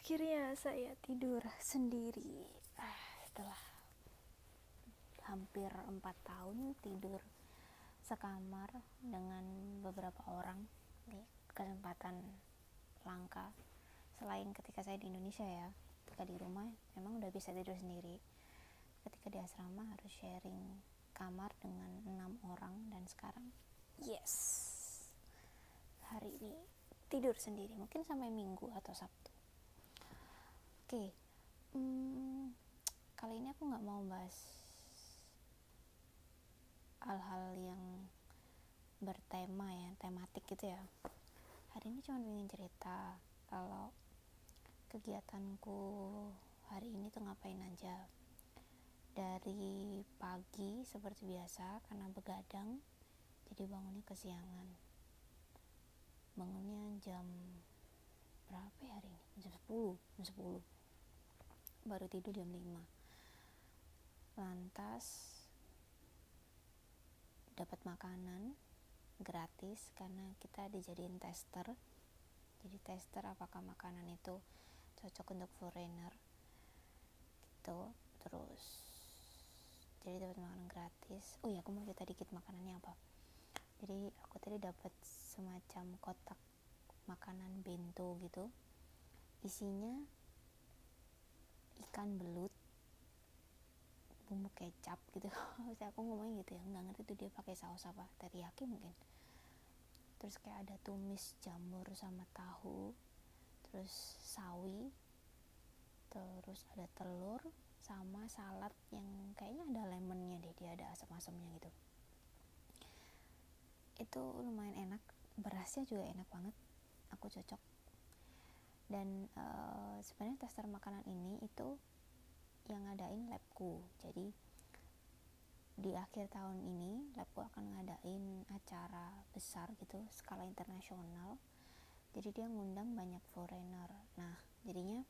akhirnya saya tidur sendiri. Ah, setelah hampir empat tahun tidur sekamar dengan beberapa orang di kesempatan langka. Selain ketika saya di Indonesia ya ketika di rumah memang udah bisa tidur sendiri. Ketika di asrama harus sharing kamar dengan enam orang dan sekarang yes hari ini tidur sendiri. Mungkin sampai minggu atau sabtu okay. hmm, kali ini aku nggak mau bahas hal-hal yang bertema ya tematik gitu ya. Hari ini cuma ingin cerita kalau kegiatanku hari ini tuh ngapain aja. Dari pagi seperti biasa karena begadang jadi bangunnya kesiangan. Bangunnya jam berapa ya hari ini? Jam 10 jam 10 baru tidur jam 5 lantas dapat makanan gratis karena kita dijadiin tester. Jadi tester apakah makanan itu cocok untuk foreigner. Gitu terus jadi dapat makanan gratis. Oh ya aku mau cerita dikit makanannya apa. Jadi aku tadi dapat semacam kotak makanan bento gitu. Isinya ikan belut bumbu kecap gitu. Saya aku ngomongnya gitu ya nggak ngerti tuh dia pakai saus apa teriyaki mungkin. Terus kayak ada tumis jamur sama tahu terus sawi terus ada telur sama salad yang kayaknya ada lemonnya deh dia ada asam-asamnya gitu. Itu lumayan enak berasnya juga enak banget. Aku cocok dan uh, sebenarnya tester makanan ini itu yang ngadain labku. Jadi di akhir tahun ini labku akan ngadain acara besar gitu skala internasional. Jadi dia ngundang banyak foreigner. Nah jadinya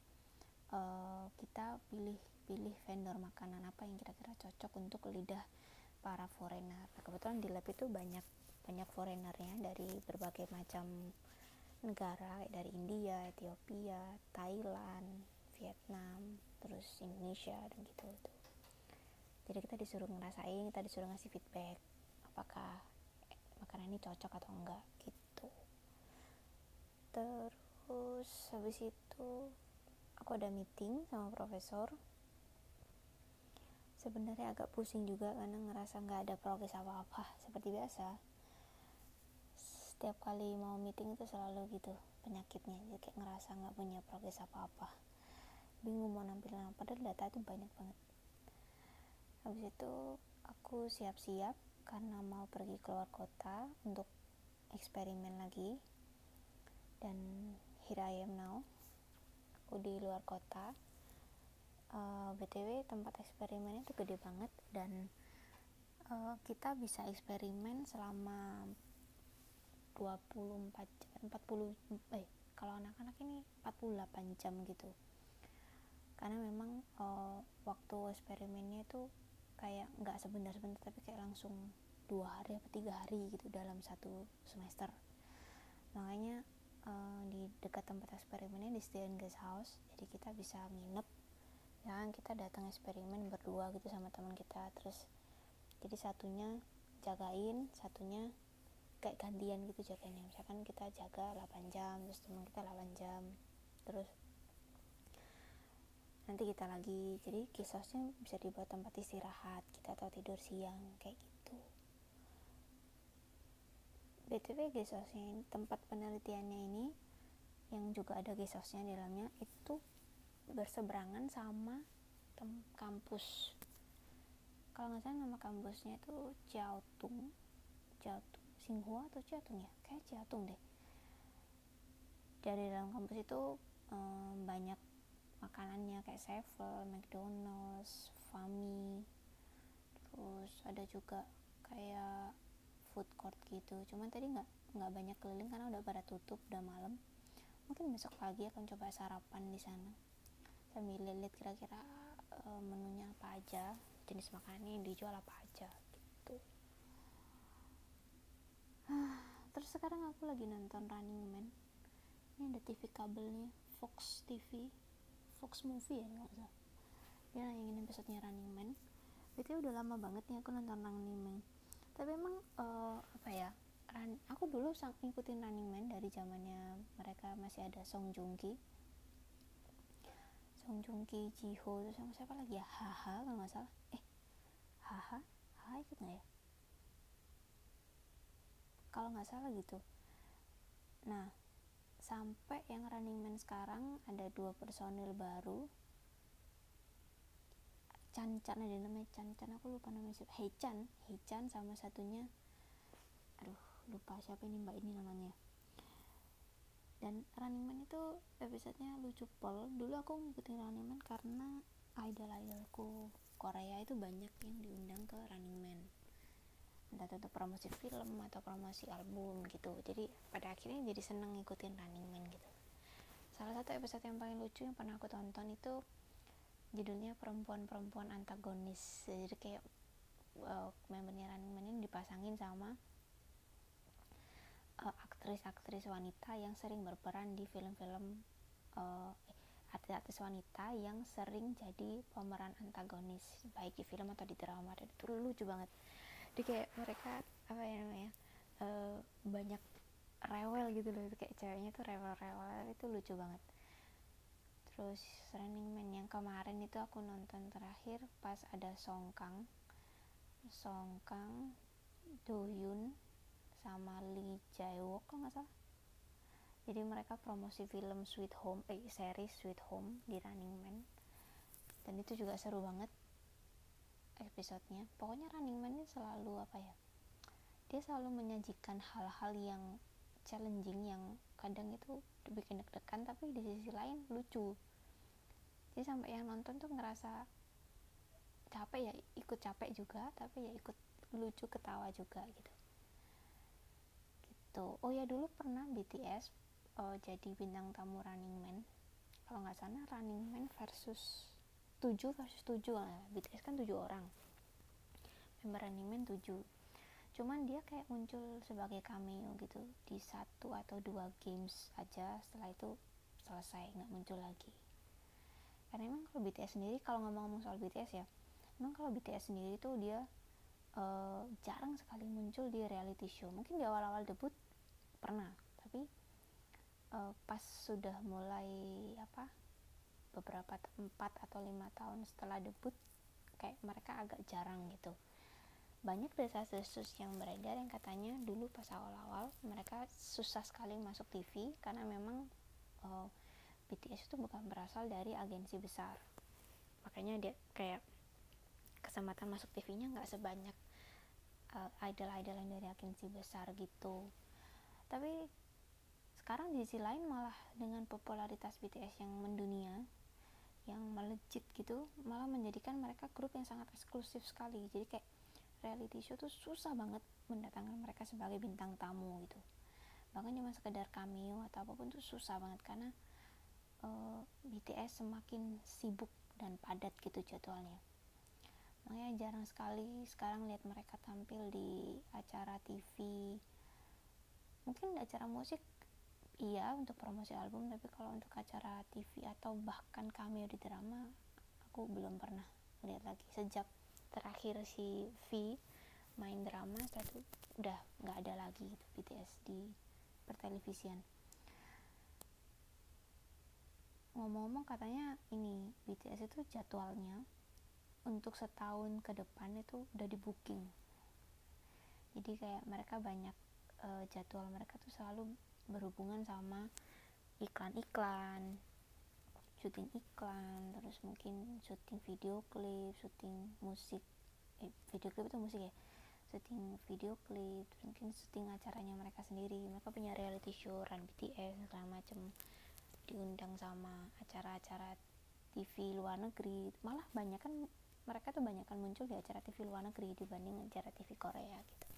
uh, kita pilih pilih vendor makanan apa yang kira-kira cocok untuk lidah para foreigner. Nah, kebetulan di lab itu banyak banyak foreignernya dari berbagai macam negara dari India, Ethiopia, Thailand, Vietnam, terus Indonesia dan gitu tuh. Jadi kita disuruh ngerasain, kita disuruh ngasih feedback apakah makanan ini cocok atau enggak gitu. Terus habis itu aku ada meeting sama profesor sebenarnya agak pusing juga karena ngerasa nggak ada progres apa-apa seperti biasa setiap kali mau meeting itu selalu gitu penyakitnya. Jadi kayak ngerasa nggak punya progres apa-apa. Bingung mau nampilin apa padahal data itu banyak banget. Habis itu aku siap-siap karena mau pergi keluar kota untuk eksperimen lagi. Dan here I am now aku di luar kota. Uh, eh, btw tempat eksperimennya itu gede banget dan uh, kita bisa eksperimen selama 24 jam 40 eh kalau anak-anak ini 48 jam gitu. Karena memang uh, waktu eksperimennya itu kayak nggak sebentar-sebentar tapi kayak langsung dua hari atau tiga hari gitu dalam satu semester. Makanya uh, di dekat tempat eksperimennya di Student Guest House jadi kita bisa nginep ya kan kita datang eksperimen berdua gitu sama teman kita. Terus jadi satunya jagain satunya kayak gantian gitu jagainnya. Misalkan kita jaga 8 jam terus teman kita 8 jam terus nanti kita lagi. Jadi kisosnya bisa dibuat tempat istirahat kita atau tidur siang kayak gitu. Btw gesosnya ini tempat penelitiannya ini yang juga ada gesosnya di dalamnya itu berseberangan sama kampus. Kalau nggak salah nama kampusnya itu Jiaotung Jiaotung Xinhua atau Jiaotung ya kayak Jiaotung deh dari dalam kampus itu. Um, banyak makanannya kayak Sevel, McDonald's, Fami terus ada juga kayak food court gitu cuman tadi nggak nggak banyak keliling karena udah pada tutup udah malam. Mungkin besok pagi akan coba sarapan di sana. Sambil lihat kira-kira uh, menunya apa aja jenis makanan yang dijual apa aja gitu sekarang aku lagi nonton Running Man. Ini ada TV kabelnya Fox TV Fox Movie ya nggak salah. Dia nayangin episodenya Running Man. Itu udah lama banget nih aku nonton Running Man. Tapi emang uh, apa ya run, aku dulu sang ngikutin Running Man dari zamannya mereka masih ada Song Joong Ki. Song Joong Ki Ji Ho terus sama siapa lagi ya? Haha kalau nggak salah. Eh Haha Haha ikut nggak ya kalau nggak salah gitu. Nah sampai yang Running Man sekarang ada dua personil baru. Chan Chan ada namanya Chan Chan aku lupa namanya siapa. Hei Chan Hei Chan sama satunya. Aduh lupa siapa ini mbak ini namanya. Dan Running Man itu episodenya lucu pol. Dulu aku ngikutin Running Man karena idol-idolku Korea itu banyak yang diundang ke Running Man entah itu untuk promosi film atau promosi album gitu. Jadi pada akhirnya jadi seneng ngikutin Running Man gitu. Salah satu episode yang paling lucu yang pernah aku tonton itu judulnya perempuan-perempuan antagonis. Jadi kayak uh, membernya Running Man ini dipasangin sama uh, aktris-aktris wanita yang sering berperan di film-film uh, artis-artis wanita yang sering jadi pemeran antagonis. Baik di film atau di drama. Dan itu lucu banget jadi kayak mereka apa ya namanya uh, banyak rewel gitu loh. Kayak ceweknya tuh rewel-rewel itu lucu banget. Terus Running Man yang kemarin itu aku nonton terakhir pas ada Songkang Songkang Doyun sama Lee Jae-wook kalau nggak salah. Jadi mereka promosi film Sweet Home eh series Sweet Home di Running Man. Dan itu juga seru banget episodenya. Pokoknya Running Man ini selalu apa ya dia selalu menyajikan hal-hal yang challenging yang kadang itu bikin deg-degan tapi di sisi lain lucu. Jadi sampai yang nonton tuh ngerasa capek ya ikut capek juga tapi ya ikut lucu ketawa juga gitu. Gitu. Oh ya dulu pernah BTS uh, eh, jadi bintang tamu Running Man. Kalau nggak salah Running Man versus 7 versus 7 lah. BTS kan 7 orang. Member Running Man 7 cuman dia kayak muncul sebagai cameo gitu di satu atau dua games aja. Setelah itu selesai nggak muncul lagi. Karena emang kalau BTS sendiri kalau ngomong-ngomong soal BTS ya emang kalau BTS sendiri tuh dia uh, jarang sekali muncul di reality show. Mungkin di awal-awal debut pernah tapi uh, pas sudah mulai apa beberapa empat atau lima tahun setelah debut kayak mereka agak jarang gitu. Banyak desas-desus yang beredar yang katanya dulu pas awal-awal mereka susah sekali masuk TV karena memang uh, eh, BTS itu bukan berasal dari agensi besar. Makanya dia kayak kesempatan masuk TV-nya nggak sebanyak uh, idol-idol yang dari agensi besar gitu. Tapi sekarang di sisi lain malah dengan popularitas BTS yang mendunia yang melejit gitu malah menjadikan mereka grup yang sangat eksklusif sekali. Jadi kayak reality show tuh susah banget mendatangkan mereka sebagai bintang tamu gitu. Bahkan cuma sekedar cameo atau apa pun tuh susah banget karena uh, eh, BTS semakin sibuk dan padat gitu jadwalnya. Makanya jarang sekali sekarang lihat mereka tampil di acara TV mungkin acara musik iya untuk promosi album tapi kalau untuk acara TV atau bahkan cameo di drama aku belum pernah lihat lagi. Sejak terakhir si V main drama setelah itu udah nggak ada lagi gitu BTS di pertelevisian. Ngomong-ngomong katanya ini BTS itu jadwalnya untuk setahun ke depan itu udah di booking jadi kayak mereka banyak uh, jadwal mereka tuh selalu berhubungan sama iklan-iklan syuting iklan terus mungkin syuting video klip syuting musik eh, video klip itu musik ya? Syuting video klip mungkin syuting acaranya mereka sendiri. Mereka punya reality show run BTS segala macem. Diundang sama acara-acara TV luar negeri. Malah banyak kan mereka tuh banyak kan muncul di acara TV luar negeri dibanding acara TV Korea gitu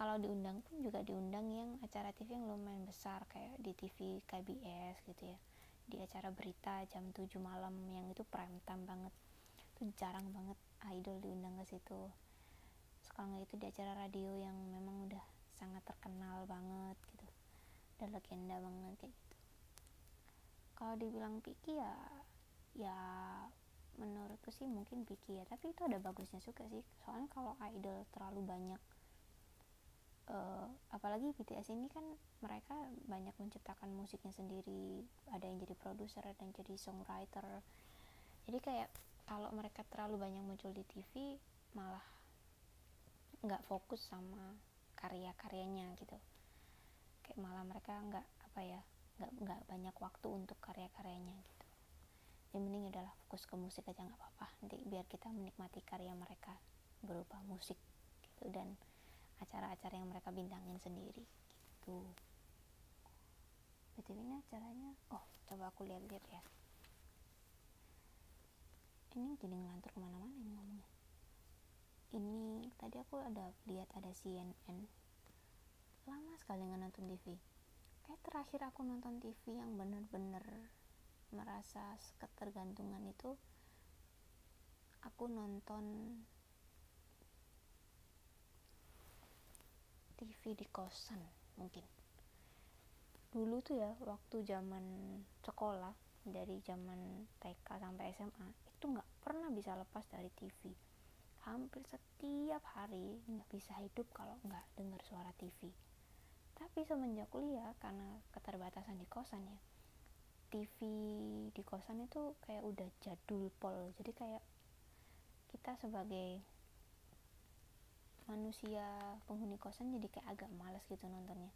kalau diundang pun juga diundang yang acara TV yang lumayan besar kayak di TV KBS gitu ya. Di acara berita jam 7 malam yang itu prime time banget. Itu jarang banget idol diundang ke situ. Sekarang itu di acara radio yang memang udah sangat terkenal banget gitu. Udah legenda banget kayak gitu. Kalau dibilang picky ya ya menurutku sih mungkin picky ya. Tapi itu ada bagusnya juga sih. Soalnya kalau idol terlalu banyak uh, apalagi BTS ini kan mereka banyak menciptakan musiknya sendiri ada yang jadi produser dan jadi songwriter. Jadi kayak kalau mereka terlalu banyak muncul di TV malah nggak fokus sama karya-karyanya gitu. Kayak malah mereka nggak apa ya nggak nggak banyak waktu untuk karya-karyanya gitu. Yang penting adalah fokus ke musik aja nggak apa-apa. Nanti biar kita menikmati karya mereka berupa musik gitu. Dan acara-acara yang mereka bintangin sendiri gitu. Btw ini acaranya oh coba aku lihat-lihat ya. Ini jadi ngelantur ke mana-mana ini ngomongnya. Ini tadi aku ada lihat ada CNN lama sekali nggak nonton TV kayak terakhir aku nonton TV yang bener-bener merasa ketergantungan itu aku nonton TV di kosan mungkin. Dulu tuh ya waktu zaman sekolah dari zaman TK sampai SMA itu nggak pernah bisa lepas dari TV hampir setiap hari nggak bisa hidup kalau nggak dengar suara TV tapi semenjak kuliah karena keterbatasan di kosan ya TV di kosan itu kayak udah jadul pol. Jadi kayak kita sebagai manusia penghuni kosan jadi kayak agak males gitu nontonnya.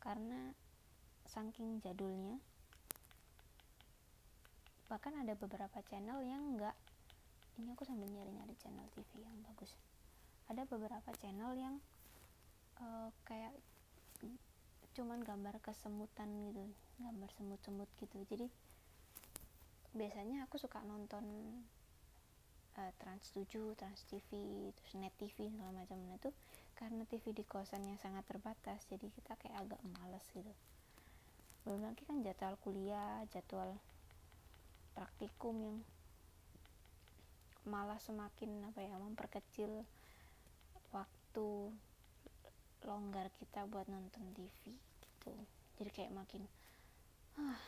Karena saking jadulnya bahkan ada beberapa channel yang enggak ini aku sambil nyari-nyari channel TV yang bagus. Ada beberapa channel yang uh, kayak cuman gambar kesemutan gitu gambar semut-semut gitu. Jadi biasanya aku suka nonton uh, Trans 7, Trans TV, terus Net TV segala macam. Nah itu karena TV di kosannya sangat terbatas jadi kita kayak agak males gitu. Belum lagi kan jadwal kuliah jadwal praktikum yang malah semakin apa ya memperkecil waktu longgar kita buat nonton TV gitu. Jadi kayak makin ah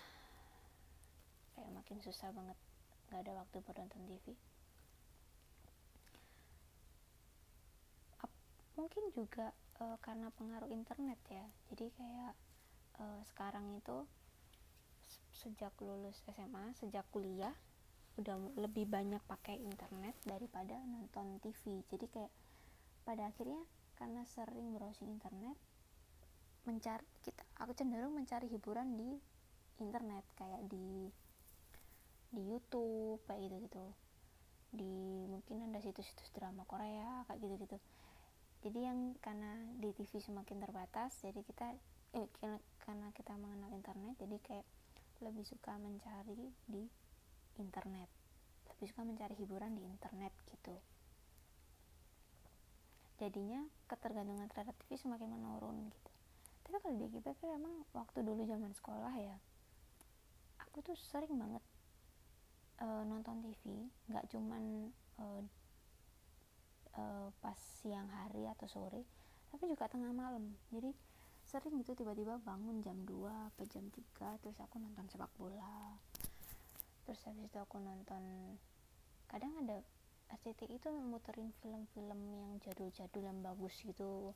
kayak makin susah banget. Nggak ada waktu buat nonton TV mungkin juga uh, karena pengaruh internet ya. Jadi kayak uh, sekarang itu sejak lulus SMA sejak kuliah udah lebih banyak pakai internet daripada nonton TV jadi kayak pada akhirnya karena sering browsing internet mencari kita aku cenderung mencari hiburan di internet. Kayak di di YouTube kayak gitu gitu di mungkin ada situs-situs drama Korea kayak gitu gitu jadi yang karena di TV semakin terbatas jadi kita eh, karena kita mengenal internet jadi kayak lebih suka mencari di internet. Lebih suka mencari hiburan di internet gitu. Jadinya ketergantungan terhadap TV semakin menurun gitu. Tapi kalau di GPP emang waktu dulu zaman sekolah ya aku tuh sering banget uh, nonton TV nggak cuman uh, uh, pas siang hari atau sore tapi juga tengah malam. Jadi sering gitu tiba-tiba bangun jam 2 atau jam 3 terus aku nonton sepak bola. Terus habis itu aku nonton kadang ada RCTI itu muterin film-film yang jadul-jadul yang bagus gitu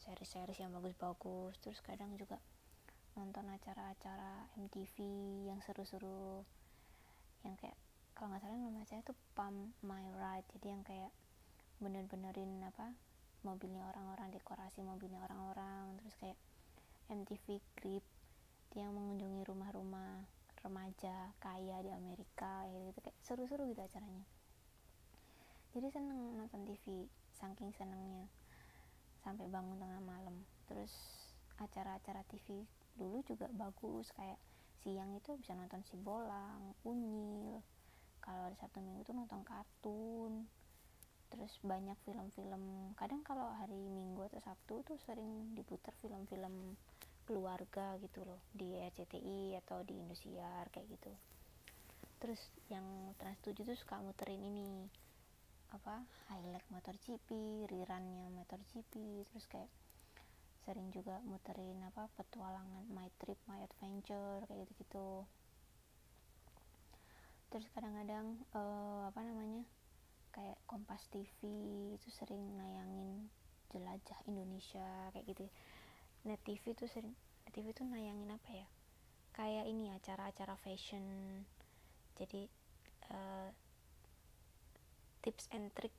seri-seri yang bagus-bagus. Terus kadang juga nonton acara-acara MTV yang seru-seru. Yang kayak kalau nggak salah nama saya itu Pump My Ride jadi yang kayak bener-benerin apa mobilnya orang-orang dekorasi mobilnya orang-orang terus kayak MTV Crib dia mengunjungi rumah-rumah remaja kaya di Amerika gitu kayak seru-seru gitu acaranya. Jadi seneng nonton TV saking senengnya. Sampai bangun tengah malam. Terus acara-acara TV dulu juga bagus kayak siang itu bisa nonton si bolang unyil. Kalau hari Sabtu Minggu tuh nonton kartun terus banyak film-film. Kadang kalau hari Minggu atau Sabtu tuh sering diputar film-film keluarga gitu loh. Di RCTI atau di Indosiar kayak gitu. Terus yang Trans 7 tuh suka muterin ini apa highlight motor GP rerunnya motor GP terus kayak sering juga muterin apa petualangan my trip my adventure kayak gitu gitu terus kadang-kadang uh, apa namanya kayak Kompas TV itu sering nayangin jelajah Indonesia kayak gitu net TV tuh sering net TV tuh nayangin apa ya? Kayak ini acara-acara fashion. Jadi uh, tips and trick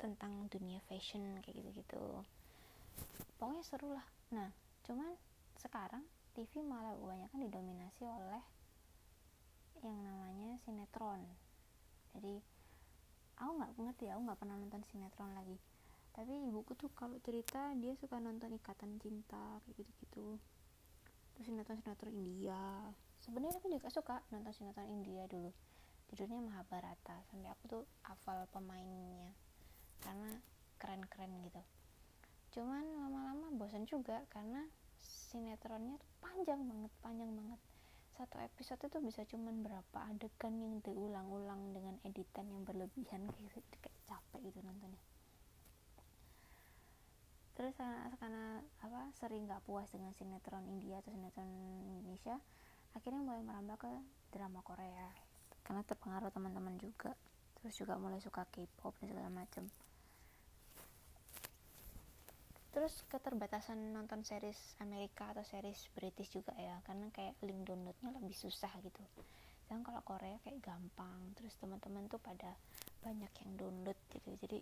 tentang dunia fashion kayak gitu-gitu. Pokoknya seru lah. Nah cuman sekarang TV malah kebanyakan didominasi oleh yang namanya sinetron. Jadi aku nggak ngerti aku nggak pernah nonton sinetron lagi. Tapi ibuku tuh kalau cerita dia suka nonton ikatan cinta kayak gitu gitu terus sinetron sinetron India. Sebenarnya aku juga suka nonton sinetron India dulu. Judulnya Mahabharata. Sampai aku tuh hafal pemainnya. Karena keren-keren gitu. Cuman lama-lama bosan juga karena sinetronnya tuh panjang banget panjang banget satu episode itu bisa cuman berapa adegan yang diulang-ulang dengan editan yang berlebihan kayak, gitu, kayak capek gitu nontonnya. Terus karena, karena apa sering nggak puas dengan sinetron India atau sinetron Indonesia akhirnya mulai merambah ke drama Korea. Karena terpengaruh teman-teman juga. Terus juga mulai suka K-pop dan segala macam terus keterbatasan nonton series Amerika atau series British juga ya karena kayak link downloadnya lebih susah gitu. Dan kalau Korea kayak gampang terus teman-teman tuh pada banyak yang download gitu. Jadi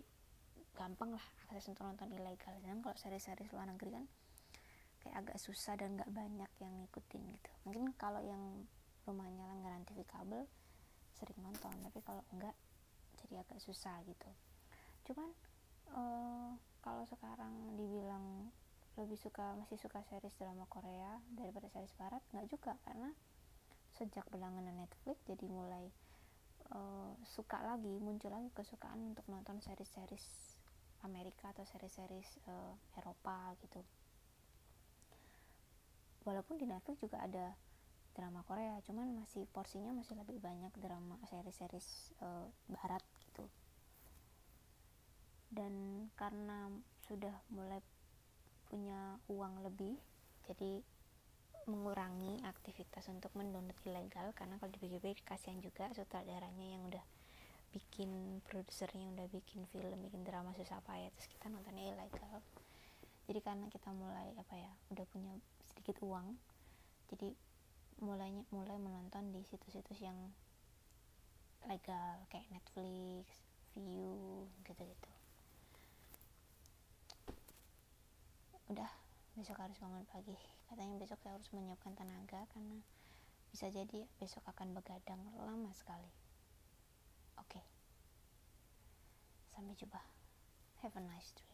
gampang lah akses untuk nonton ilegal. Dan kalau series-series luar negeri kan kayak agak susah dan nggak banyak yang ngikutin gitu. Mungkin kalau yang rumahnya langganan TV kabel sering nonton. Tapi kalau enggak jadi agak susah gitu. Cuman uh, kalau sekarang dibilang lebih suka masih suka series drama Korea daripada series Barat nggak juga. Karena sejak berlangganan Netflix jadi mulai uh, suka lagi muncul lagi kesukaan untuk nonton series-series Amerika atau series-series uh, Eropa gitu. Walaupun di Netflix juga ada drama Korea cuman masih porsinya masih lebih banyak drama series-series uh, Barat dan karena sudah mulai punya uang lebih jadi mengurangi aktivitas untuk mendownload ilegal. Karena kalau dipikir-pikir kasihan juga sutradaranya yang udah bikin produsernya udah bikin film bikin drama susah payah terus kita nontonnya ilegal. Jadi karena kita mulai apa ya udah punya sedikit uang jadi mulainya mulai menonton di situs-situs yang legal kayak Netflix, View gitu-gitu udah besok harus bangun pagi. Katanya besok saya harus menyiapkan tenaga karena bisa jadi besok akan begadang lama sekali. Oke. Okay. sampai jumpa. Have a nice day